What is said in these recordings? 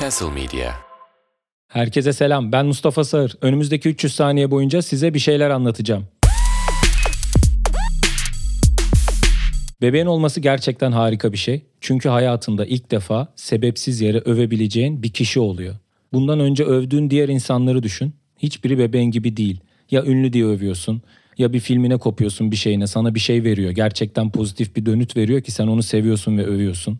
Castle Media. Herkese selam. Ben Mustafa Sağır. Önümüzdeki 300 saniye boyunca size bir şeyler anlatacağım. Bebeğin olması gerçekten harika bir şey. Çünkü hayatında ilk defa sebepsiz yere övebileceğin bir kişi oluyor. Bundan önce övdüğün diğer insanları düşün. Hiçbiri bebeğin gibi değil. Ya ünlü diye övüyorsun ya bir filmine kopuyorsun bir şeyine sana bir şey veriyor. Gerçekten pozitif bir dönüt veriyor ki sen onu seviyorsun ve övüyorsun.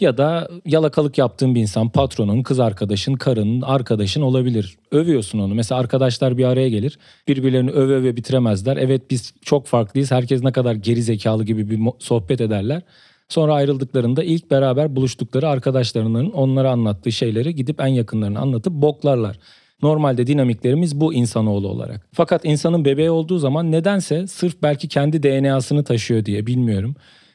Ya da yalakalık yaptığın bir insan patronun, kız arkadaşın, karının, arkadaşın olabilir. Övüyorsun onu. Mesela arkadaşlar bir araya gelir. Birbirlerini öve öve bitiremezler. Evet biz çok farklıyız. Herkes ne kadar geri zekalı gibi bir sohbet ederler. Sonra ayrıldıklarında ilk beraber buluştukları arkadaşlarının onlara anlattığı şeyleri gidip en yakınlarına anlatıp boklarlar. Normalde dinamiklerimiz bu insanoğlu olarak. Fakat insanın bebeği olduğu zaman nedense sırf belki kendi DNA'sını taşıyor diye bilmiyorum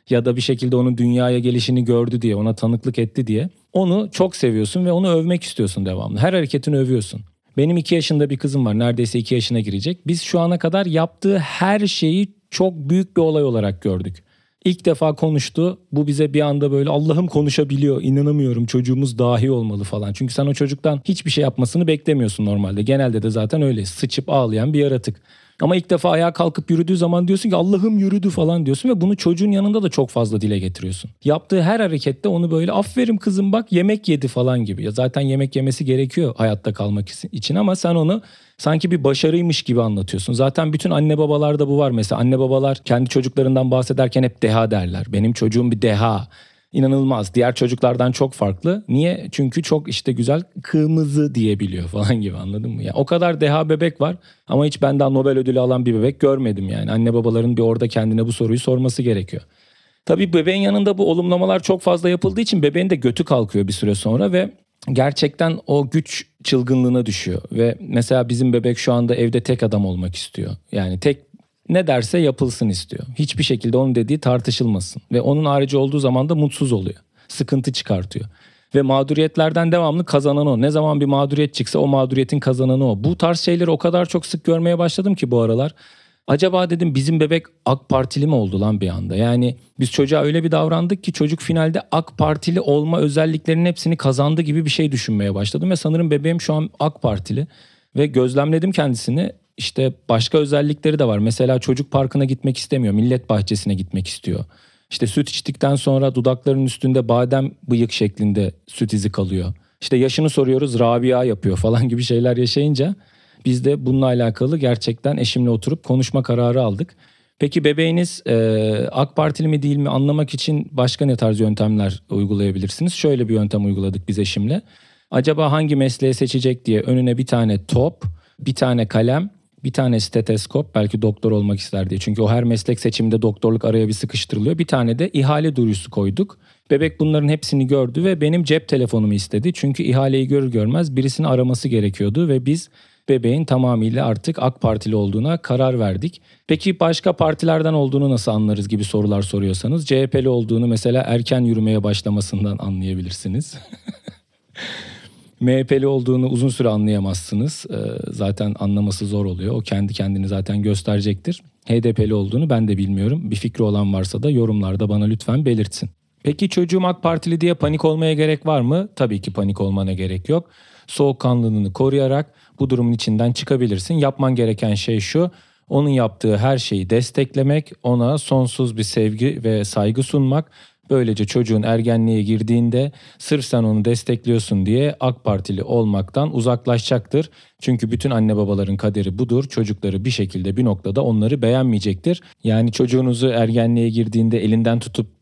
ya da bir şekilde onun dünyaya gelişini gördü diye, ona tanıklık etti diye onu çok seviyorsun ve onu övmek istiyorsun devamlı. Her hareketini övüyorsun. Benim iki yaşında bir kızım var. Neredeyse iki yaşına girecek. Biz şu ana kadar yaptığı her şeyi çok büyük bir olay olarak gördük. İlk defa konuştu. Bu bize bir anda böyle Allah'ım konuşabiliyor. inanamıyorum çocuğumuz dahi olmalı falan. Çünkü sen o çocuktan hiçbir şey yapmasını beklemiyorsun normalde. Genelde de zaten öyle sıçıp ağlayan bir yaratık. Ama ilk defa ayağa kalkıp yürüdüğü zaman diyorsun ki Allah'ım yürüdü falan diyorsun ve bunu çocuğun yanında da çok fazla dile getiriyorsun. Yaptığı her harekette onu böyle aferin kızım bak yemek yedi falan gibi. Ya zaten yemek yemesi gerekiyor hayatta kalmak için ama sen onu sanki bir başarıymış gibi anlatıyorsun. Zaten bütün anne babalarda bu var mesela. Anne babalar kendi çocuklarından bahsederken hep deha derler. Benim çocuğum bir deha inanılmaz. Diğer çocuklardan çok farklı. Niye? Çünkü çok işte güzel kırmızı diyebiliyor falan gibi anladın mı? Yani o kadar deha bebek var ama hiç benden Nobel ödülü alan bir bebek görmedim yani. Anne babaların bir orada kendine bu soruyu sorması gerekiyor. Tabii bebeğin yanında bu olumlamalar çok fazla yapıldığı için bebeğin de götü kalkıyor bir süre sonra ve gerçekten o güç çılgınlığına düşüyor. Ve mesela bizim bebek şu anda evde tek adam olmak istiyor. Yani tek ne derse yapılsın istiyor. Hiçbir şekilde onun dediği tartışılmasın. Ve onun harici olduğu zaman da mutsuz oluyor. Sıkıntı çıkartıyor. Ve mağduriyetlerden devamlı kazanan o. Ne zaman bir mağduriyet çıksa o mağduriyetin kazananı o. Bu tarz şeyleri o kadar çok sık görmeye başladım ki bu aralar. Acaba dedim bizim bebek AK Partili mi oldu lan bir anda? Yani biz çocuğa öyle bir davrandık ki çocuk finalde AK Partili olma özelliklerinin hepsini kazandı gibi bir şey düşünmeye başladım. Ve sanırım bebeğim şu an AK Partili. Ve gözlemledim kendisini işte başka özellikleri de var. Mesela çocuk parkına gitmek istemiyor. Millet bahçesine gitmek istiyor. İşte süt içtikten sonra dudaklarının üstünde badem bıyık şeklinde süt izi kalıyor. İşte yaşını soruyoruz Rabia yapıyor falan gibi şeyler yaşayınca biz de bununla alakalı gerçekten eşimle oturup konuşma kararı aldık. Peki bebeğiniz e, AK Partili mi değil mi anlamak için başka ne tarz yöntemler uygulayabilirsiniz? Şöyle bir yöntem uyguladık biz eşimle. Acaba hangi mesleği seçecek diye önüne bir tane top, bir tane kalem bir tane steteskop belki doktor olmak ister diye. Çünkü o her meslek seçiminde doktorluk araya bir sıkıştırılıyor. Bir tane de ihale duyurusu koyduk. Bebek bunların hepsini gördü ve benim cep telefonumu istedi. Çünkü ihaleyi görür görmez birisini araması gerekiyordu ve biz bebeğin tamamıyla artık AK Partili olduğuna karar verdik. Peki başka partilerden olduğunu nasıl anlarız gibi sorular soruyorsanız CHP'li olduğunu mesela erken yürümeye başlamasından anlayabilirsiniz. MHP'li olduğunu uzun süre anlayamazsınız. Ee, zaten anlaması zor oluyor. O kendi kendini zaten gösterecektir. HDP'li olduğunu ben de bilmiyorum. Bir fikri olan varsa da yorumlarda bana lütfen belirtsin. Peki çocuğum AK Partili diye panik olmaya gerek var mı? Tabii ki panik olmana gerek yok. Soğukkanlılığını koruyarak bu durumun içinden çıkabilirsin. Yapman gereken şey şu. Onun yaptığı her şeyi desteklemek, ona sonsuz bir sevgi ve saygı sunmak Böylece çocuğun ergenliğe girdiğinde sırf sen onu destekliyorsun diye AK Partili olmaktan uzaklaşacaktır. Çünkü bütün anne babaların kaderi budur. Çocukları bir şekilde bir noktada onları beğenmeyecektir. Yani çocuğunuzu ergenliğe girdiğinde elinden tutup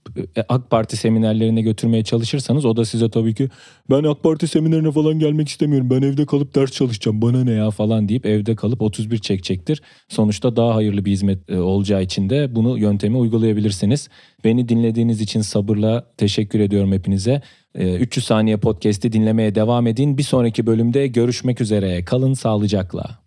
AK Parti seminerlerine götürmeye çalışırsanız o da size tabii ki ben AK Parti seminerine falan gelmek istemiyorum. Ben evde kalıp ders çalışacağım. Bana ne ya falan deyip evde kalıp 31 çekecektir. Sonuçta daha hayırlı bir hizmet e, olacağı için de bunu yöntemi uygulayabilirsiniz. Beni dinlediğiniz için sabırla teşekkür ediyorum hepinize. 300 e, saniye podcast'i dinlemeye devam edin. Bir sonraki bölümde görüşmek üzere. Kalın sağlıcakla.